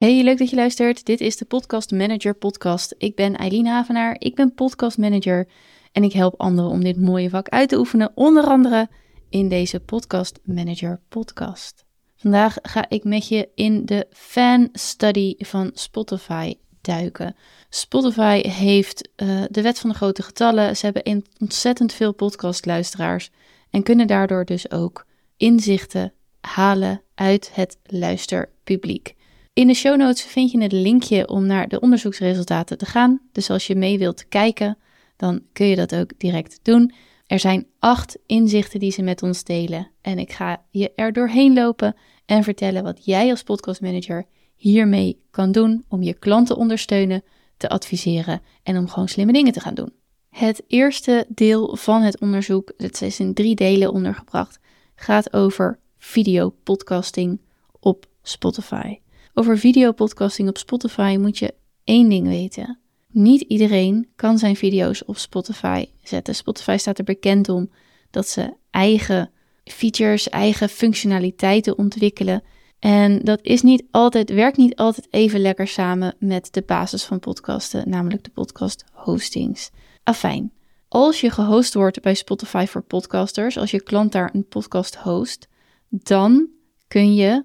Hey, leuk dat je luistert. Dit is de Podcast Manager Podcast. Ik ben Eileen Havenaar, ik ben podcast manager en ik help anderen om dit mooie vak uit te oefenen, onder andere in deze Podcast Manager Podcast. Vandaag ga ik met je in de fan study van Spotify duiken. Spotify heeft uh, de wet van de grote getallen. Ze hebben ontzettend veel podcastluisteraars en kunnen daardoor dus ook inzichten halen uit het luisterpubliek. In de show notes vind je het linkje om naar de onderzoeksresultaten te gaan. Dus als je mee wilt kijken, dan kun je dat ook direct doen. Er zijn acht inzichten die ze met ons delen. En ik ga je er doorheen lopen en vertellen wat jij als podcastmanager hiermee kan doen om je klanten te ondersteunen, te adviseren en om gewoon slimme dingen te gaan doen. Het eerste deel van het onderzoek, het is in drie delen ondergebracht, gaat over videopodcasting op Spotify. Over videopodcasting op Spotify moet je één ding weten. Niet iedereen kan zijn video's op Spotify zetten. Spotify staat er bekend om dat ze eigen features, eigen functionaliteiten ontwikkelen. En dat is niet altijd, werkt niet altijd even lekker samen met de basis van podcasten, namelijk de podcast hostings. Afijn, als je gehost wordt bij Spotify voor podcasters, als je klant daar een podcast host, dan kun je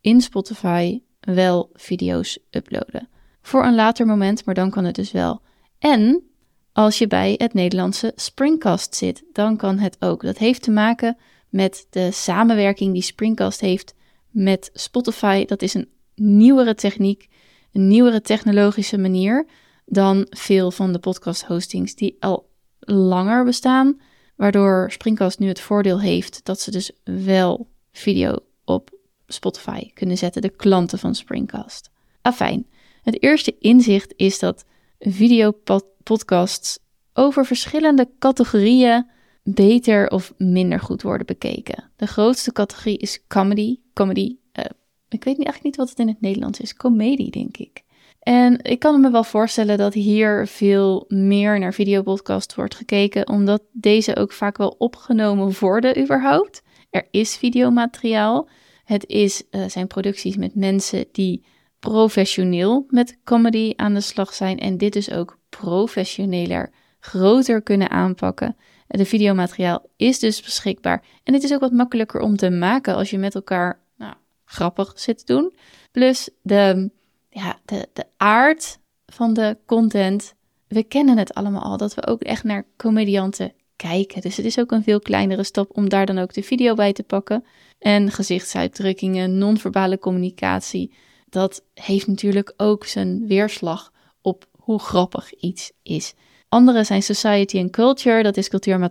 in Spotify wel video's uploaden. Voor een later moment, maar dan kan het dus wel. En als je bij het Nederlandse Springcast zit, dan kan het ook. Dat heeft te maken met de samenwerking die Springcast heeft met Spotify. Dat is een nieuwere techniek, een nieuwere technologische manier dan veel van de podcast hostings die al langer bestaan. Waardoor Springcast nu het voordeel heeft dat ze dus wel video op Spotify kunnen zetten, de klanten van Springcast. Afijn, het eerste inzicht is dat videopodcasts over verschillende categorieën beter of minder goed worden bekeken. De grootste categorie is comedy. Comedy, uh, ik weet eigenlijk niet wat het in het Nederlands is. Comedie, denk ik. En ik kan me wel voorstellen dat hier veel meer naar videopodcast wordt gekeken, omdat deze ook vaak wel opgenomen worden überhaupt. Er is videomateriaal. Het is, uh, zijn producties met mensen die professioneel met comedy aan de slag zijn en dit dus ook professioneler, groter kunnen aanpakken. De videomateriaal is dus beschikbaar en het is ook wat makkelijker om te maken als je met elkaar nou, grappig zit te doen. Plus de, ja, de, de aard van de content. We kennen het allemaal al, dat we ook echt naar comedianten kijken. Dus het is ook een veel kleinere stap om daar dan ook de video bij te pakken. En gezichtsuitdrukkingen, non-verbale communicatie. Dat heeft natuurlijk ook zijn weerslag op hoe grappig iets is. Andere zijn Society and Culture, dat is cultuur.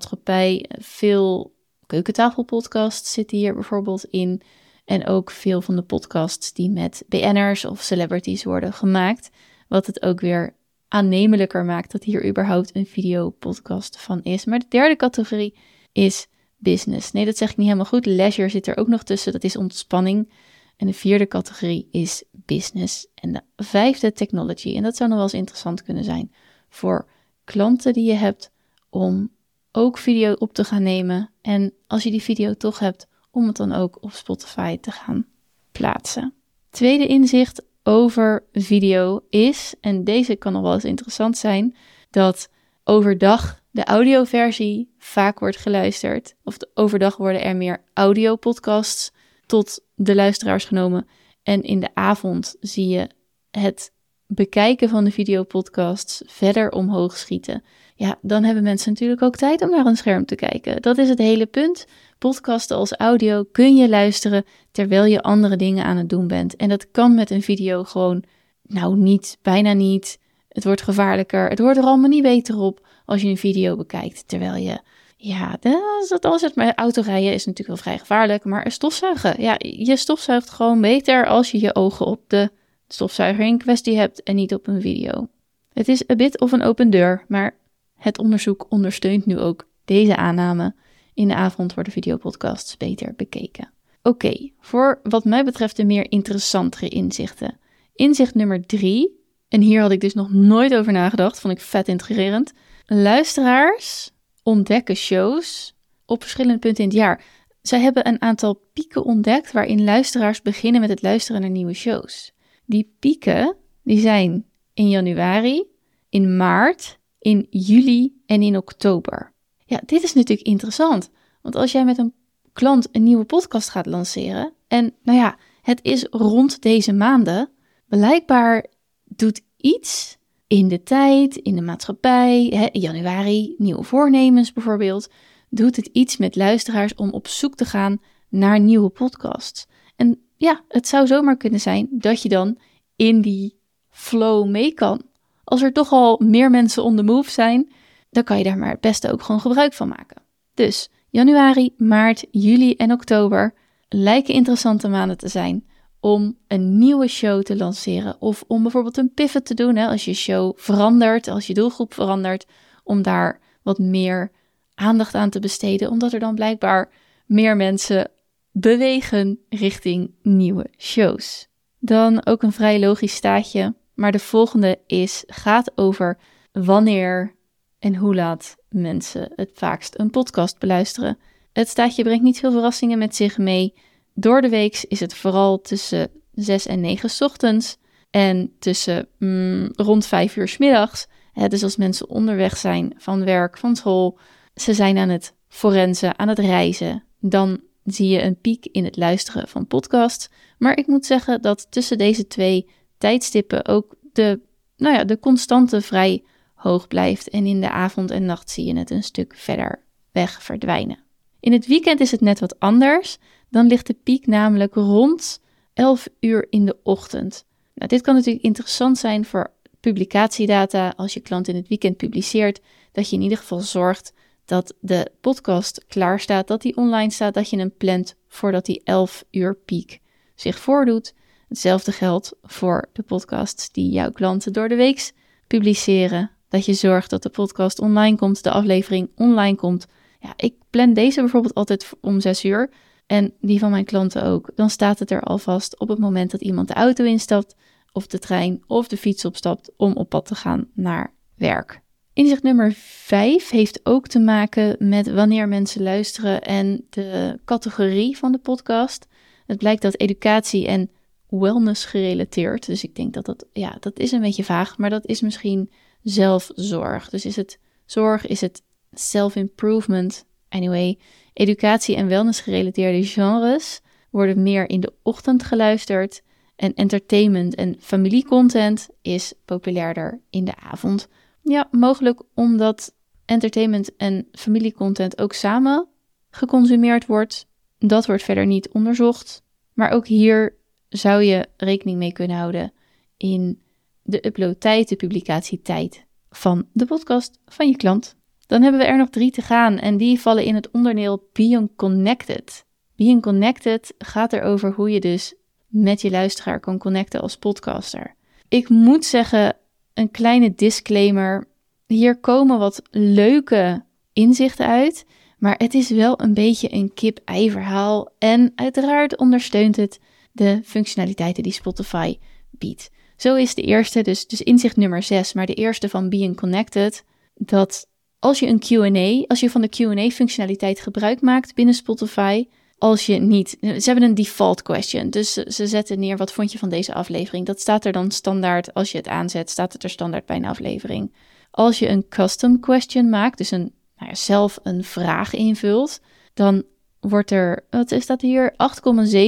Veel keukentafelpodcasts zitten hier bijvoorbeeld in. En ook veel van de podcasts die met BN'ers of celebrities worden gemaakt. Wat het ook weer aannemelijker maakt dat hier überhaupt een videopodcast van is. Maar de derde categorie is business. Nee, dat zeg ik niet helemaal goed. Leisure zit er ook nog tussen, dat is ontspanning. En de vierde categorie is business. En de vijfde technology. En dat zou nog wel eens interessant kunnen zijn voor klanten die je hebt om ook video op te gaan nemen. En als je die video toch hebt, om het dan ook op Spotify te gaan plaatsen. Tweede inzicht over video is, en deze kan nog wel eens interessant zijn, dat overdag de audioversie vaak wordt geluisterd. Of overdag worden er meer audiopodcasts tot de luisteraars genomen. En in de avond zie je het bekijken van de videopodcasts verder omhoog schieten. Ja, dan hebben mensen natuurlijk ook tijd om naar een scherm te kijken. Dat is het hele punt. Podcasten als audio kun je luisteren terwijl je andere dingen aan het doen bent. En dat kan met een video gewoon, nou niet, bijna niet. Het wordt gevaarlijker. Het wordt er allemaal niet beter op als je een video bekijkt terwijl je ja, het, als het maar autorijden is natuurlijk wel vrij gevaarlijk, maar stofzuigen. Ja, je stofzuigt gewoon beter als je je ogen op de stofzuiger in kwestie hebt en niet op een video. Het is een bit of een open deur, maar het onderzoek ondersteunt nu ook deze aanname. In de avond worden videopodcasts beter bekeken. Oké, voor wat mij betreft de meer interessantere inzichten. Inzicht nummer drie, en hier had ik dus nog nooit over nagedacht, vond ik vet intrigerend. Luisteraars ontdekken shows op verschillende punten in het jaar. Zij hebben een aantal pieken ontdekt waarin luisteraars beginnen met het luisteren naar nieuwe shows. Die pieken die zijn in januari, in maart, in juli en in oktober. Ja, dit is natuurlijk interessant. Want als jij met een klant een nieuwe podcast gaat lanceren en nou ja, het is rond deze maanden, blijkbaar doet iets in de tijd, in de maatschappij, hè, januari, nieuwe voornemens bijvoorbeeld, doet het iets met luisteraars om op zoek te gaan naar nieuwe podcasts. En ja, het zou zomaar kunnen zijn dat je dan in die flow mee kan. Als er toch al meer mensen on the move zijn, dan kan je daar maar het beste ook gewoon gebruik van maken. Dus januari, maart, juli en oktober lijken interessante maanden te zijn om een nieuwe show te lanceren of om bijvoorbeeld een pivot te doen hè, als je show verandert, als je doelgroep verandert, om daar wat meer aandacht aan te besteden, omdat er dan blijkbaar meer mensen bewegen richting nieuwe shows. Dan ook een vrij logisch staatje, maar de volgende is gaat over wanneer en hoe laat mensen het vaakst een podcast beluisteren. Het staatje brengt niet veel verrassingen met zich mee. Door de week is het vooral tussen 6 en 9 ochtends en tussen mm, rond 5 uur s middags. dus als mensen onderweg zijn van werk, van school, ze zijn aan het forensen, aan het reizen, dan zie je een piek in het luisteren van podcasts. Maar ik moet zeggen dat tussen deze twee tijdstippen ook de, nou ja, de constante vrij hoog blijft. En in de avond en nacht zie je het een stuk verder weg verdwijnen. In het weekend is het net wat anders. Dan ligt de piek namelijk rond 11 uur in de ochtend. Nou, dit kan natuurlijk interessant zijn voor publicatiedata als je klant in het weekend publiceert, dat je in ieder geval zorgt dat de podcast klaar staat, dat die online staat, dat je hem plant voordat die 11 uur piek zich voordoet. Hetzelfde geldt voor de podcasts die jouw klanten door de week publiceren. Dat je zorgt dat de podcast online komt, de aflevering online komt. Ja, ik plan deze bijvoorbeeld altijd om 6 uur. En die van mijn klanten ook. Dan staat het er alvast op het moment dat iemand de auto instapt, of de trein of de fiets opstapt om op pad te gaan naar werk. Inzicht nummer 5 heeft ook te maken met wanneer mensen luisteren en de categorie van de podcast. Het blijkt dat educatie en wellness gerelateerd, dus ik denk dat dat, ja, dat is een beetje vaag, maar dat is misschien zelfzorg. Dus is het zorg, is het self-improvement? Anyway, educatie en wellness gerelateerde genres worden meer in de ochtend geluisterd en entertainment en familiecontent is populairder in de avond. Ja, mogelijk omdat entertainment en familiecontent ook samen geconsumeerd wordt. Dat wordt verder niet onderzocht. Maar ook hier zou je rekening mee kunnen houden in de uploadtijd, de publicatietijd van de podcast van je klant. Dan hebben we er nog drie te gaan en die vallen in het onderdeel Being Connected. Being Connected gaat erover hoe je dus met je luisteraar kan connecten als podcaster. Ik moet zeggen, een kleine disclaimer. Hier komen wat leuke inzichten uit, maar het is wel een beetje een kip-ei verhaal en uiteraard ondersteunt het de functionaliteiten die Spotify biedt. Zo is de eerste, dus, dus inzicht nummer 6, maar de eerste van Being Connected, dat als je een QA, als je van de QA-functionaliteit gebruik maakt binnen Spotify, als je niet. Ze hebben een default question. Dus ze zetten neer wat vond je van deze aflevering. Dat staat er dan standaard. Als je het aanzet, staat het er standaard bij een aflevering. Als je een custom question maakt, dus een, nou ja, zelf een vraag invult, dan wordt er, wat is dat hier,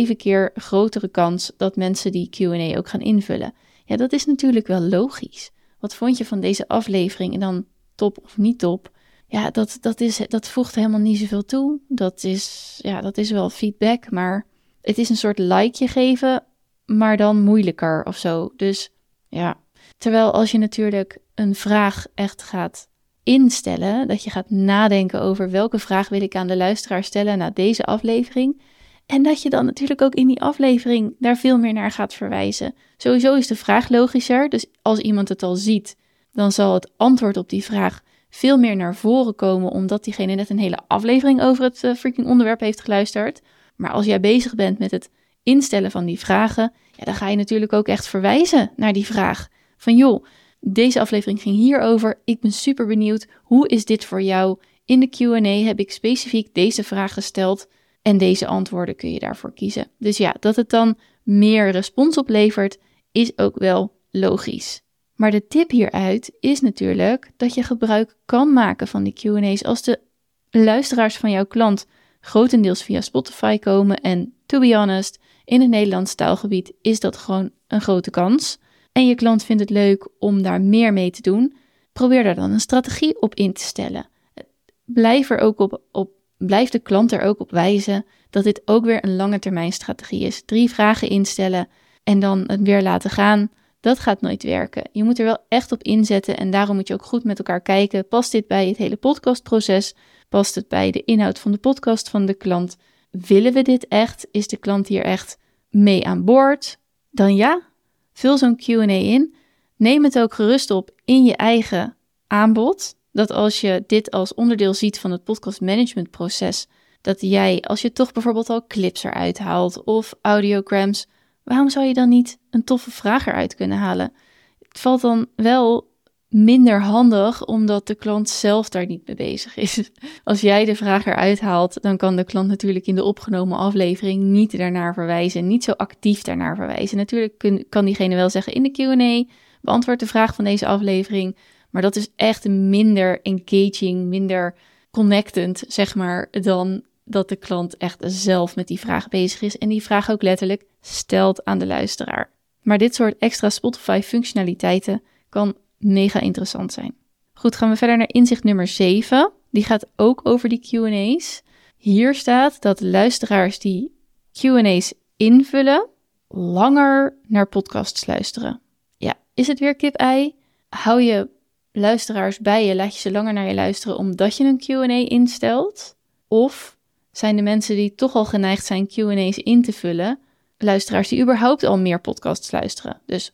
8,7 keer grotere kans dat mensen die QA ook gaan invullen. Ja, dat is natuurlijk wel logisch. Wat vond je van deze aflevering? En dan top of niet top ja, dat, dat, is, dat voegt helemaal niet zoveel toe. Dat is, ja, dat is wel feedback, maar het is een soort likeje geven, maar dan moeilijker of zo. Dus ja, terwijl als je natuurlijk een vraag echt gaat instellen, dat je gaat nadenken over welke vraag wil ik aan de luisteraar stellen na deze aflevering. En dat je dan natuurlijk ook in die aflevering daar veel meer naar gaat verwijzen. Sowieso is de vraag logischer, dus als iemand het al ziet, dan zal het antwoord op die vraag veel meer naar voren komen, omdat diegene net een hele aflevering over het uh, freaking onderwerp heeft geluisterd. Maar als jij bezig bent met het instellen van die vragen, ja, dan ga je natuurlijk ook echt verwijzen naar die vraag. Van joh, deze aflevering ging hierover. Ik ben super benieuwd. Hoe is dit voor jou? In de QA heb ik specifiek deze vraag gesteld. En deze antwoorden kun je daarvoor kiezen. Dus ja, dat het dan meer respons oplevert, is ook wel logisch. Maar de tip hieruit is natuurlijk dat je gebruik kan maken van die QA's als de luisteraars van jouw klant grotendeels via Spotify komen. En to be honest, in het Nederlands taalgebied is dat gewoon een grote kans. En je klant vindt het leuk om daar meer mee te doen. Probeer daar dan een strategie op in te stellen. Blijf, er ook op, op, blijf de klant er ook op wijzen dat dit ook weer een lange termijn strategie is. Drie vragen instellen en dan het weer laten gaan. Dat gaat nooit werken. Je moet er wel echt op inzetten en daarom moet je ook goed met elkaar kijken. Past dit bij het hele podcastproces? Past het bij de inhoud van de podcast van de klant? Willen we dit echt? Is de klant hier echt mee aan boord? Dan ja, vul zo'n QA in. Neem het ook gerust op in je eigen aanbod. Dat als je dit als onderdeel ziet van het podcast management proces, dat jij, als je toch bijvoorbeeld al clips eruit haalt of audiograms, waarom zou je dan niet een toffe vraag eruit kunnen halen? Het valt dan wel minder handig omdat de klant zelf daar niet mee bezig is. Als jij de vraag eruit haalt, dan kan de klant natuurlijk in de opgenomen aflevering niet daarnaar verwijzen, niet zo actief daarnaar verwijzen. Natuurlijk kan diegene wel zeggen in de Q&A, beantwoord de vraag van deze aflevering, maar dat is echt minder engaging, minder connectend, zeg maar, dan dat de klant echt zelf met die vraag bezig is en die vraag ook letterlijk stelt aan de luisteraar. Maar dit soort extra Spotify-functionaliteiten kan mega interessant zijn. Goed, gaan we verder naar inzicht nummer 7. Die gaat ook over die QA's. Hier staat dat luisteraars die QA's invullen, langer naar podcasts luisteren. Ja, is het weer kip-ei? Hou je luisteraars bij je, laat je ze langer naar je luisteren omdat je een QA instelt? Of zijn de mensen die toch al geneigd zijn QA's in te vullen, luisteraars die überhaupt al meer podcasts luisteren? Dus.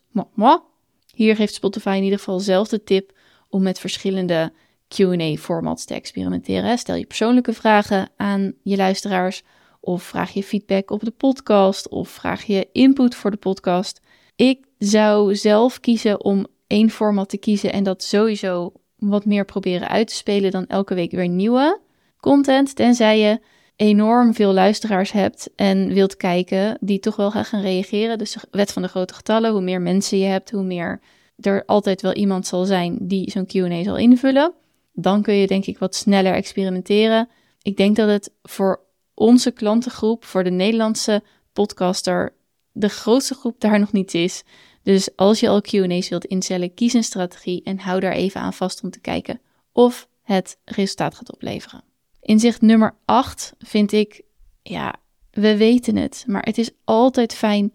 Hier geeft Spotify in ieder geval zelf de tip om met verschillende QA-formats te experimenteren. Stel je persoonlijke vragen aan je luisteraars, of vraag je feedback op de podcast, of vraag je input voor de podcast. Ik zou zelf kiezen om één format te kiezen en dat sowieso wat meer proberen uit te spelen dan elke week weer nieuwe content. Tenzij je enorm veel luisteraars hebt en wilt kijken die toch wel gaan reageren. Dus de wet van de grote getallen, hoe meer mensen je hebt, hoe meer er altijd wel iemand zal zijn die zo'n Q&A zal invullen. Dan kun je denk ik wat sneller experimenteren. Ik denk dat het voor onze klantengroep, voor de Nederlandse podcaster, de grootste groep daar nog niet is. Dus als je al Q&A's wilt instellen, kies een strategie en hou daar even aan vast om te kijken of het resultaat gaat opleveren. Inzicht nummer 8 vind ik, ja, we weten het, maar het is altijd fijn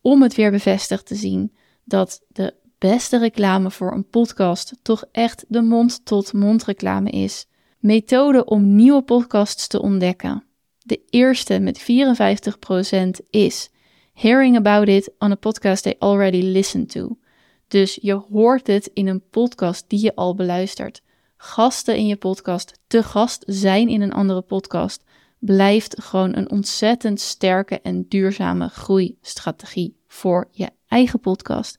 om het weer bevestigd te zien dat de beste reclame voor een podcast toch echt de mond-tot-mond reclame is. Methode om nieuwe podcasts te ontdekken. De eerste met 54% is hearing about it on a podcast they already listened to. Dus je hoort het in een podcast die je al beluistert. Gasten in je podcast, te gast zijn in een andere podcast, blijft gewoon een ontzettend sterke en duurzame groeistrategie voor je eigen podcast.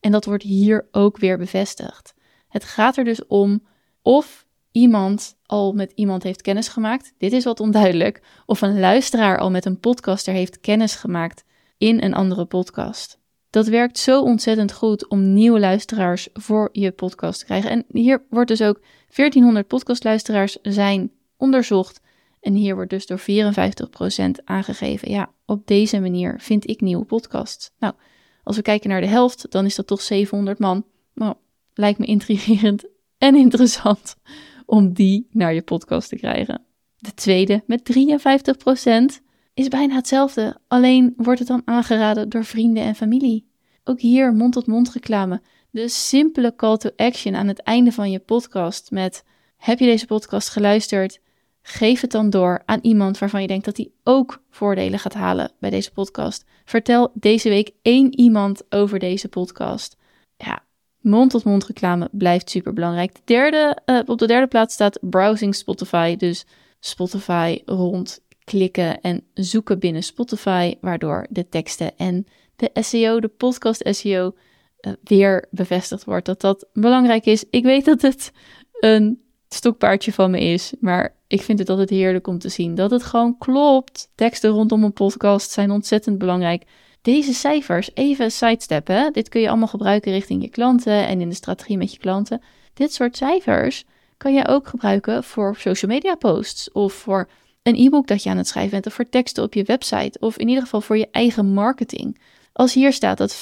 En dat wordt hier ook weer bevestigd. Het gaat er dus om of iemand al met iemand heeft kennis gemaakt. Dit is wat onduidelijk. Of een luisteraar al met een podcaster heeft kennis gemaakt in een andere podcast. Dat werkt zo ontzettend goed om nieuwe luisteraars voor je podcast te krijgen. En hier wordt dus ook 1400 podcastluisteraars zijn onderzocht. En hier wordt dus door 54% aangegeven. Ja, op deze manier vind ik nieuwe podcasts. Nou, als we kijken naar de helft, dan is dat toch 700 man. Nou, lijkt me intrigerend en interessant om die naar je podcast te krijgen. De tweede met 53% is bijna hetzelfde, alleen wordt het dan aangeraden door vrienden en familie. Ook hier mond-tot-mond -mond reclame. De simpele call to action aan het einde van je podcast met heb je deze podcast geluisterd? Geef het dan door aan iemand waarvan je denkt dat hij ook voordelen gaat halen bij deze podcast. Vertel deze week één iemand over deze podcast. Ja, mond-tot-mond reclame blijft super belangrijk. De derde, uh, op de derde plaats staat browsing Spotify. Dus Spotify rondklikken en zoeken binnen Spotify, waardoor de teksten en de SEO, de podcast SEO, eh, weer bevestigd wordt dat dat belangrijk is. Ik weet dat het een stokpaardje van me is. Maar ik vind het altijd heerlijk om te zien dat het gewoon klopt. Teksten rondom een podcast zijn ontzettend belangrijk. Deze cijfers, even sidesteppen, dit kun je allemaal gebruiken richting je klanten en in de strategie met je klanten. Dit soort cijfers kan je ook gebruiken voor social media posts of voor een e-book dat je aan het schrijven bent of voor teksten op je website of in ieder geval voor je eigen marketing. Als hier staat dat 50%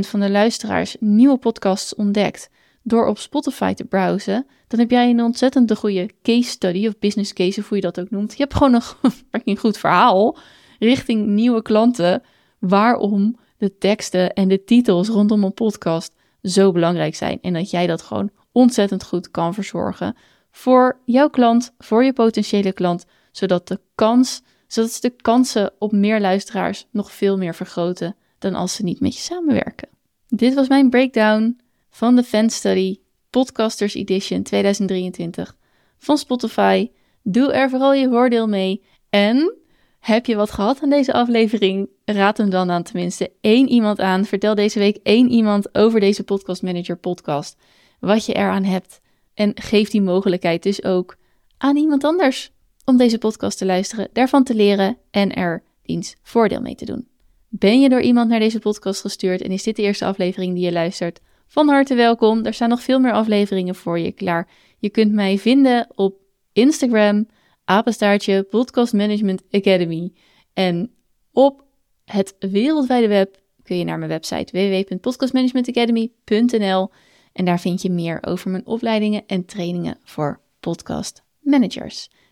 van de luisteraars nieuwe podcasts ontdekt door op Spotify te browsen, dan heb jij een ontzettend goede case study of business case, of hoe je dat ook noemt. Je hebt gewoon een goed verhaal richting nieuwe klanten waarom de teksten en de titels rondom een podcast zo belangrijk zijn en dat jij dat gewoon ontzettend goed kan verzorgen voor jouw klant, voor je potentiële klant, zodat de kans, zodat ze de kansen op meer luisteraars nog veel meer vergroten dan als ze niet met je samenwerken. Dit was mijn breakdown van de Fan Study Podcasters Edition 2023 van Spotify. Doe er vooral je voordeel mee. En heb je wat gehad aan deze aflevering? Raad hem dan aan tenminste één iemand aan. Vertel deze week één iemand over deze Podcast Manager podcast. Wat je eraan hebt. En geef die mogelijkheid dus ook aan iemand anders om deze podcast te luisteren, daarvan te leren en er diens voordeel mee te doen. Ben je door iemand naar deze podcast gestuurd en is dit de eerste aflevering die je luistert? Van harte welkom. Er staan nog veel meer afleveringen voor je klaar. Je kunt mij vinden op Instagram, apenstaartje Podcast Management Academy. En op het wereldwijde web kun je naar mijn website www.podcastmanagementacademy.nl en daar vind je meer over mijn opleidingen en trainingen voor podcast managers.